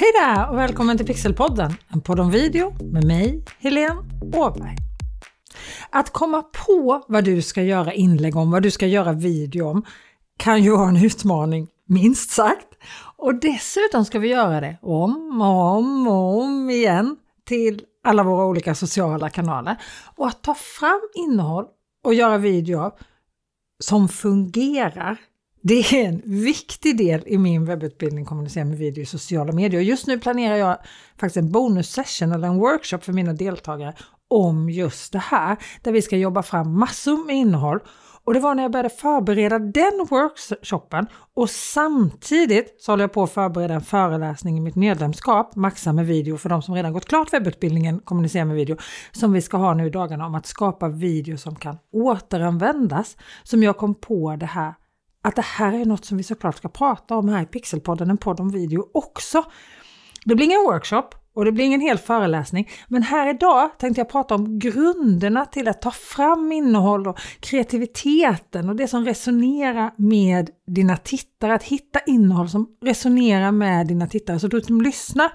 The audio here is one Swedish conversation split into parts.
Hej där och välkommen till Pixelpodden, en podd om video med mig, Helene Åberg. Att komma på vad du ska göra inlägg om, vad du ska göra video om, kan ju vara en utmaning, minst sagt. Och dessutom ska vi göra det om och om och om igen till alla våra olika sociala kanaler. Och att ta fram innehåll och göra video som fungerar det är en viktig del i min webbutbildning kommunicera med video i sociala medier. Just nu planerar jag faktiskt en bonussession eller en workshop för mina deltagare om just det här, där vi ska jobba fram massor med innehåll. Och det var när jag började förbereda den workshopen och samtidigt så håller jag på att förbereda en föreläsning i mitt medlemskap, Maxa med video, för de som redan gått klart webbutbildningen Kommunicera med video, som vi ska ha nu i dagarna om att skapa video som kan återanvändas. Som jag kom på det här att det här är något som vi såklart ska prata om här i Pixelpodden, en podd om video också. Det blir ingen workshop och det blir ingen hel föreläsning, men här idag tänkte jag prata om grunderna till att ta fram innehåll och kreativiteten och det som resonerar med dina tittare, att hitta innehåll som resonerar med dina tittare så du som lyssnar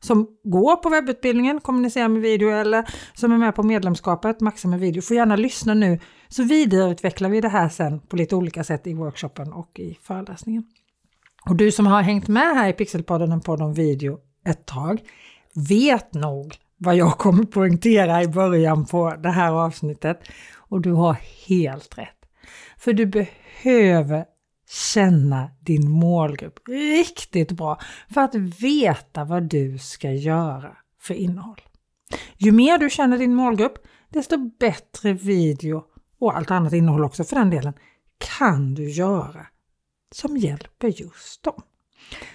som går på webbutbildningen, kommunicerar med video eller som är med på medlemskapet, Maxa med video, får gärna lyssna nu så vidareutvecklar vi det här sen på lite olika sätt i workshopen och i föreläsningen. Och du som har hängt med här i Pixelpodden, en podd om video ett tag, vet nog vad jag kommer poängtera i början på det här avsnittet. Och du har helt rätt. För du behöver känna din målgrupp riktigt bra för att veta vad du ska göra för innehåll. Ju mer du känner din målgrupp, desto bättre video och allt annat innehåll också för den delen kan du göra som hjälper just dem.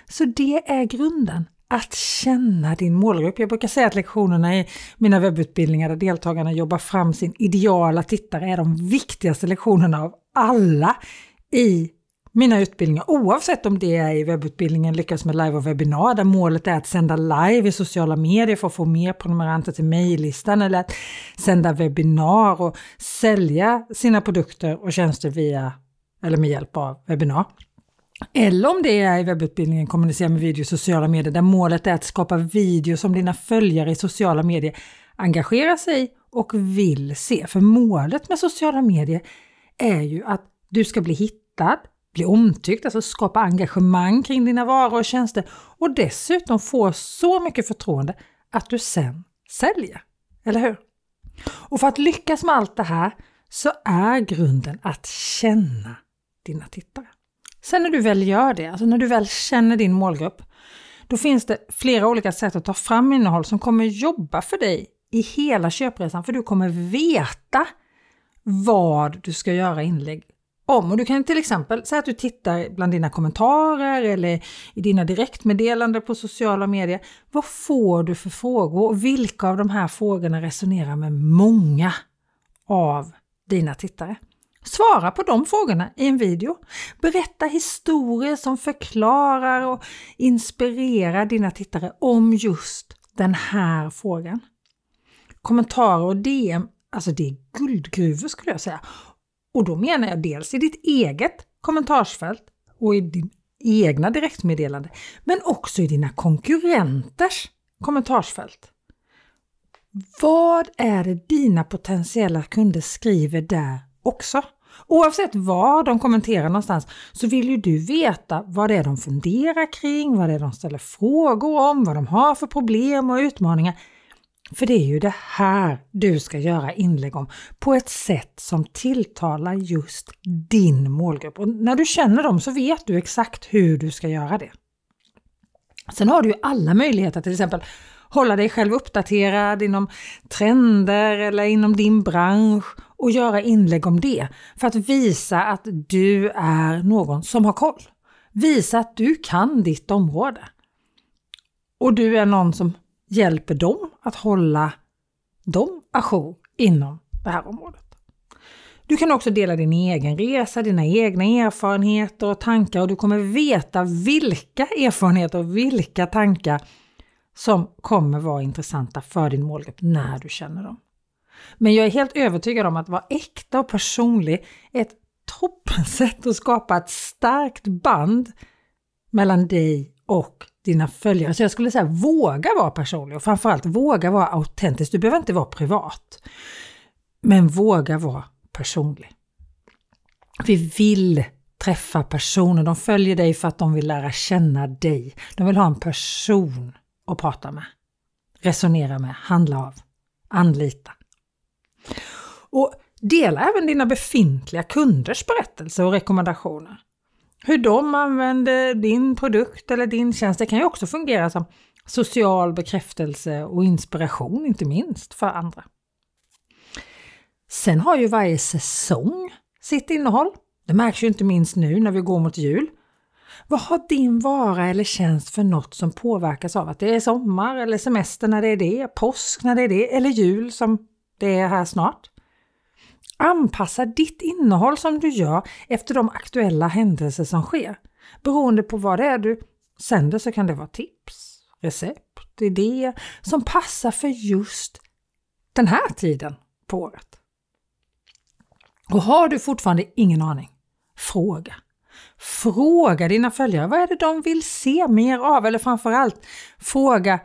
Så det är grunden, att känna din målgrupp. Jag brukar säga att lektionerna i mina webbutbildningar där deltagarna jobbar fram sin ideala tittare är de viktigaste lektionerna av alla i mina utbildningar, oavsett om det är i webbutbildningen Lyckas med live och webbinar där målet är att sända live i sociala medier för att få mer prenumeranter till mejllistan eller att sända webbinar och sälja sina produkter och tjänster via eller med hjälp av webbinar. Eller om det är i webbutbildningen Kommunicera med video i sociala medier där målet är att skapa video som dina följare i sociala medier engagerar sig och vill se. För målet med sociala medier är ju att du ska bli hittad, bli omtyckt, alltså skapa engagemang kring dina varor och tjänster och dessutom få så mycket förtroende att du sen säljer. Eller hur? Och för att lyckas med allt det här så är grunden att känna dina tittare. Sen när du väl gör det, alltså när du väl känner din målgrupp, då finns det flera olika sätt att ta fram innehåll som kommer jobba för dig i hela köpresan, för du kommer veta vad du ska göra inlägg om. Och du kan till exempel säga att du tittar bland dina kommentarer eller i dina direktmeddelanden på sociala medier. Vad får du för frågor och vilka av de här frågorna resonerar med många av dina tittare? Svara på de frågorna i en video. Berätta historier som förklarar och inspirerar dina tittare om just den här frågan. Kommentarer och DM, alltså det är guldgruvor skulle jag säga. Och då menar jag dels i ditt eget kommentarsfält och i din egna direktmeddelande, men också i dina konkurrenters kommentarsfält. Vad är det dina potentiella kunder skriver där också? Oavsett var de kommenterar någonstans så vill ju du veta vad det är de funderar kring, vad det är de ställer frågor om, vad de har för problem och utmaningar. För det är ju det här du ska göra inlägg om på ett sätt som tilltalar just din målgrupp. Och när du känner dem så vet du exakt hur du ska göra det. Sen har du ju alla möjligheter till exempel hålla dig själv uppdaterad inom trender eller inom din bransch och göra inlägg om det för att visa att du är någon som har koll. Visa att du kan ditt område. Och du är någon som hjälper dem att hålla dem ajour inom det här området. Du kan också dela din egen resa, dina egna erfarenheter och tankar och du kommer veta vilka erfarenheter och vilka tankar som kommer vara intressanta för din målgrupp när du känner dem. Men jag är helt övertygad om att vara äkta och personlig är ett toppensätt att skapa ett starkt band mellan dig och dina följare. Så jag skulle säga våga vara personlig och framförallt våga vara autentisk. Du behöver inte vara privat. Men våga vara personlig. Vi vill träffa personer. De följer dig för att de vill lära känna dig. De vill ha en person att prata med, resonera med, handla av, anlita. Och dela även dina befintliga kunders berättelser och rekommendationer. Hur de använder din produkt eller din tjänst. Det kan ju också fungera som social bekräftelse och inspiration, inte minst för andra. Sen har ju varje säsong sitt innehåll. Det märks ju inte minst nu när vi går mot jul. Vad har din vara eller tjänst för något som påverkas av att det är sommar eller semester när det är det, påsk när det är det eller jul som det är här snart? Anpassa ditt innehåll som du gör efter de aktuella händelser som sker. Beroende på vad det är du sänder så kan det vara tips, recept, idéer som passar för just den här tiden på året. Och har du fortfarande ingen aning, fråga. Fråga dina följare, vad är det de vill se mer av? Eller framförallt fråga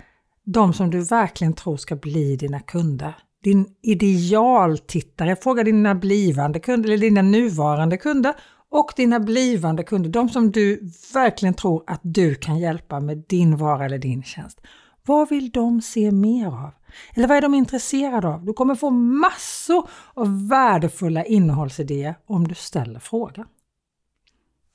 de som du verkligen tror ska bli dina kunder. Din idealtittare, fråga dina blivande kunder eller dina nuvarande kunder och dina blivande kunder, de som du verkligen tror att du kan hjälpa med din vara eller din tjänst. Vad vill de se mer av? Eller vad är de intresserade av? Du kommer få massor av värdefulla innehållsidéer om du ställer frågan.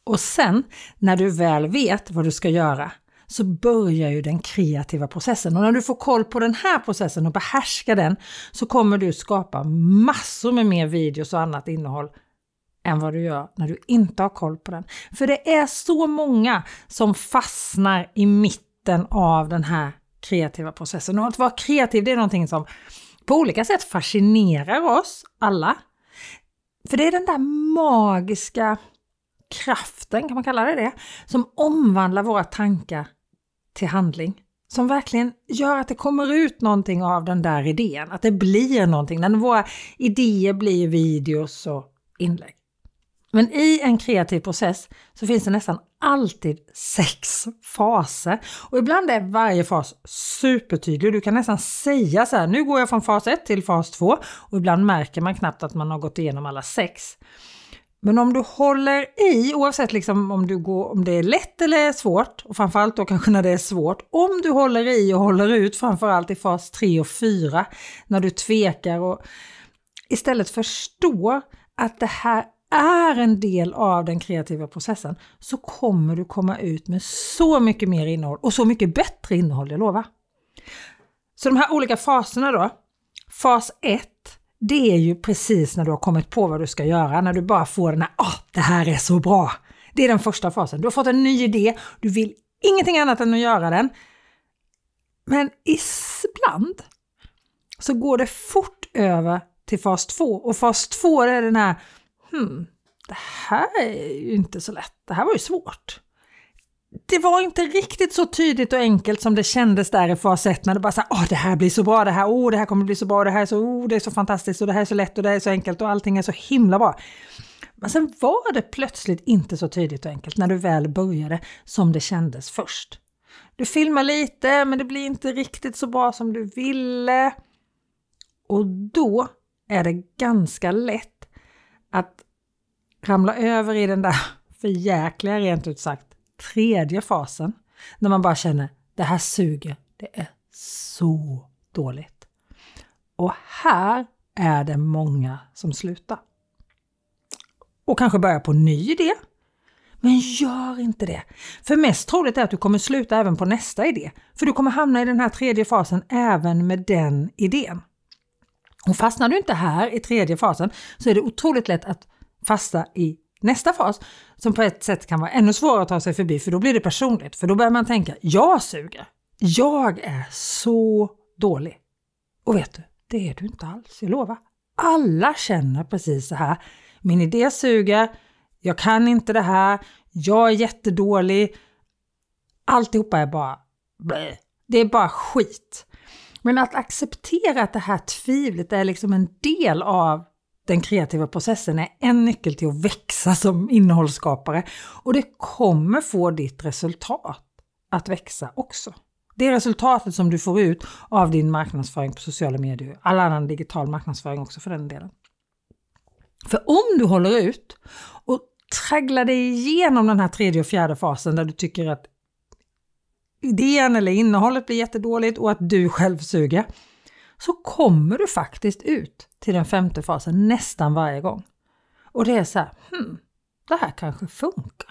Och sen när du väl vet vad du ska göra så börjar ju den kreativa processen. Och när du får koll på den här processen och behärskar den så kommer du skapa massor med mer videos och annat innehåll än vad du gör när du inte har koll på den. För det är så många som fastnar i mitten av den här kreativa processen. Och att vara kreativ det är någonting som på olika sätt fascinerar oss alla. För det är den där magiska kraften, kan man kalla det det, som omvandlar våra tankar till handling. Som verkligen gör att det kommer ut någonting av den där idén, att det blir någonting, när våra idéer blir videos och inlägg. Men i en kreativ process så finns det nästan alltid sex faser och ibland är varje fas supertydlig. Du kan nästan säga så här, nu går jag från fas 1 till fas 2 och ibland märker man knappt att man har gått igenom alla sex. Men om du håller i, oavsett liksom om, du går, om det är lätt eller svårt, och framförallt då kanske när det är svårt, om du håller i och håller ut framförallt i fas 3 och 4, när du tvekar och istället förstår att det här är en del av den kreativa processen så kommer du komma ut med så mycket mer innehåll och så mycket bättre innehåll, jag lovar. Så de här olika faserna då. Fas 1, det är ju precis när du har kommit på vad du ska göra, när du bara får den här ah, det här är så bra. Det är den första fasen. Du har fått en ny idé, du vill ingenting annat än att göra den. Men ibland så går det fort över till fas 2 och fas 2 är den här hmm, det här är ju inte så lätt, det här var ju svårt. Det var inte riktigt så tydligt och enkelt som det kändes där i fas 1 när det bara sa åh det här blir så bra, det här, åh det här kommer bli så bra, det här är så, oh, det är så fantastiskt och det här är så lätt och det här är så enkelt och allting är så himla bra. Men sen var det plötsligt inte så tydligt och enkelt när du väl började som det kändes först. Du filmar lite men det blir inte riktigt så bra som du ville. Och då är det ganska lätt att ramla över i den där förjäkliga, rent ut sagt, tredje fasen. När man bara känner, det här suger, det är så dåligt. Och här är det många som slutar. Och kanske börjar på ny idé. Men gör inte det! För mest troligt är att du kommer sluta även på nästa idé. För du kommer hamna i den här tredje fasen även med den idén. Och fastnar du inte här i tredje fasen så är det otroligt lätt att fastna i nästa fas som på ett sätt kan vara ännu svårare att ta sig förbi för då blir det personligt. För då börjar man tänka, jag suger. Jag är så dålig. Och vet du, det är du inte alls, jag lovar. Alla känner precis så här. Min idé suger, jag kan inte det här, jag är jättedålig. Alltihopa är bara. Det är bara skit. Men att acceptera att det här tvivlet är liksom en del av den kreativa processen är en nyckel till att växa som innehållsskapare och det kommer få ditt resultat att växa också. Det resultatet som du får ut av din marknadsföring på sociala medier, all annan digital marknadsföring också för den delen. För om du håller ut och tragglar dig igenom den här tredje och fjärde fasen där du tycker att idén eller innehållet blir jättedåligt och att du själv suger, så kommer du faktiskt ut till den femte fasen nästan varje gång. Och det är så här, hmm, det här kanske funkar.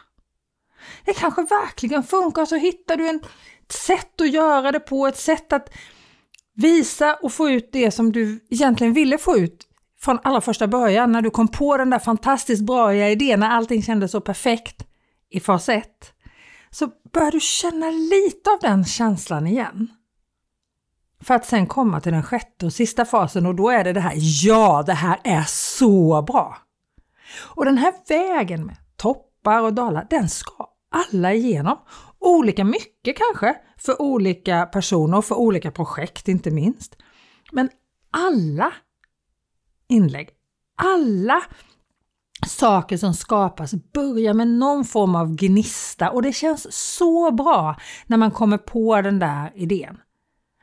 Det kanske verkligen funkar, så hittar du ett sätt att göra det på, ett sätt att visa och få ut det som du egentligen ville få ut från allra första början när du kom på den där fantastiskt bra idén, när allting kändes så perfekt i fas 1, så börjar du känna lite av den känslan igen. För att sen komma till den sjätte och sista fasen och då är det det här, ja det här är så bra! Och den här vägen med toppar och dalar, den ska alla igenom. Olika mycket kanske för olika personer och för olika projekt inte minst. Men alla inlägg, alla saker som skapas börjar med någon form av gnista och det känns så bra när man kommer på den där idén.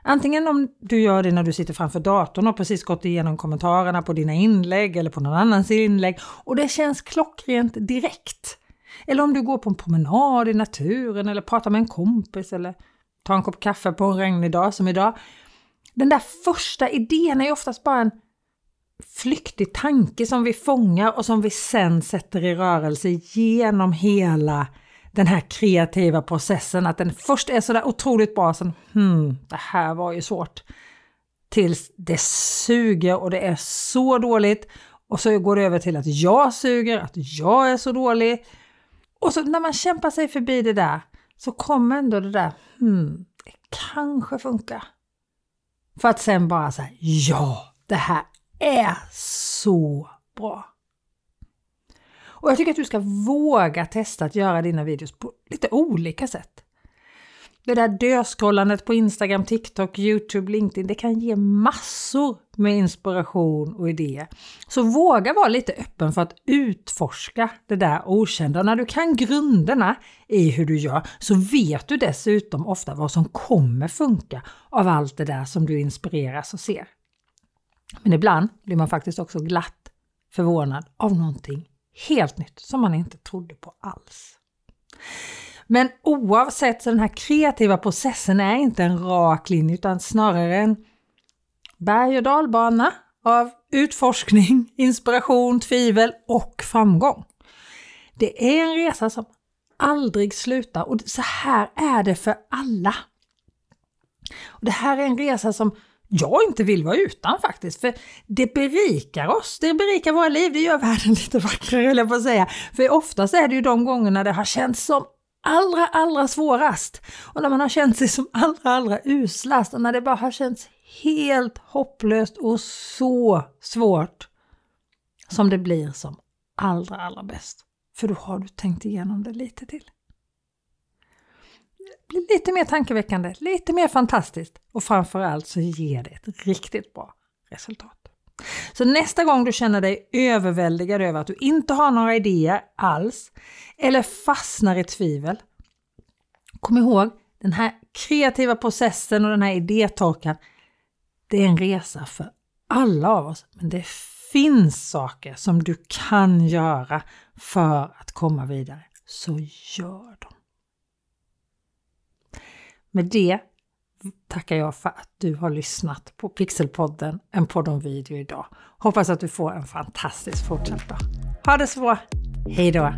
Antingen om du gör det när du sitter framför datorn och precis gått igenom kommentarerna på dina inlägg eller på någon annans inlägg och det känns klockrent direkt. Eller om du går på en promenad i naturen eller pratar med en kompis eller tar en kopp kaffe på en regnig dag som idag. Den där första idén är oftast bara en flyktig tanke som vi fångar och som vi sen sätter i rörelse genom hela den här kreativa processen. Att den först är sådär otroligt bra, sen hmm, det här var ju svårt. Tills det suger och det är så dåligt. Och så går det över till att jag suger, att jag är så dålig. Och så när man kämpar sig förbi det där så kommer ändå det där, hmm, det kanske funkar. För att sen bara säga ja, det här är så bra. Och jag tycker att du ska våga testa att göra dina videos på lite olika sätt. Det där döskrollandet på Instagram, TikTok, Youtube, LinkedIn, det kan ge massor med inspiration och idéer. Så våga vara lite öppen för att utforska det där okända. Och när du kan grunderna i hur du gör så vet du dessutom ofta vad som kommer funka av allt det där som du inspireras och ser. Men ibland blir man faktiskt också glatt förvånad av någonting helt nytt som man inte trodde på alls. Men oavsett så den här kreativa processen är inte en rak linje utan snarare en berg och dalbana av utforskning, inspiration, tvivel och framgång. Det är en resa som aldrig slutar och så här är det för alla. Och det här är en resa som jag inte vill vara utan faktiskt. För det berikar oss, det berikar våra liv, det gör världen lite vackrare höll jag på att säga. För oftast är det ju de gångerna det har känts som allra, allra svårast. Och när man har känt sig som allra, allra uslast och när det bara har känts helt hopplöst och så svårt som det blir som allra, allra bäst. För då har du tänkt igenom det lite till blir lite mer tankeväckande, lite mer fantastiskt och framförallt så ger det ett riktigt bra resultat. Så nästa gång du känner dig överväldigad över att du inte har några idéer alls eller fastnar i tvivel. Kom ihåg, den här kreativa processen och den här idétorkan, det är en resa för alla av oss. Men det finns saker som du kan göra för att komma vidare. Så gör dem! Med det tackar jag för att du har lyssnat på Pixelpodden, en podd om video idag. Hoppas att du får en fantastisk fortsatt dag. Ha det så bra! Hej då!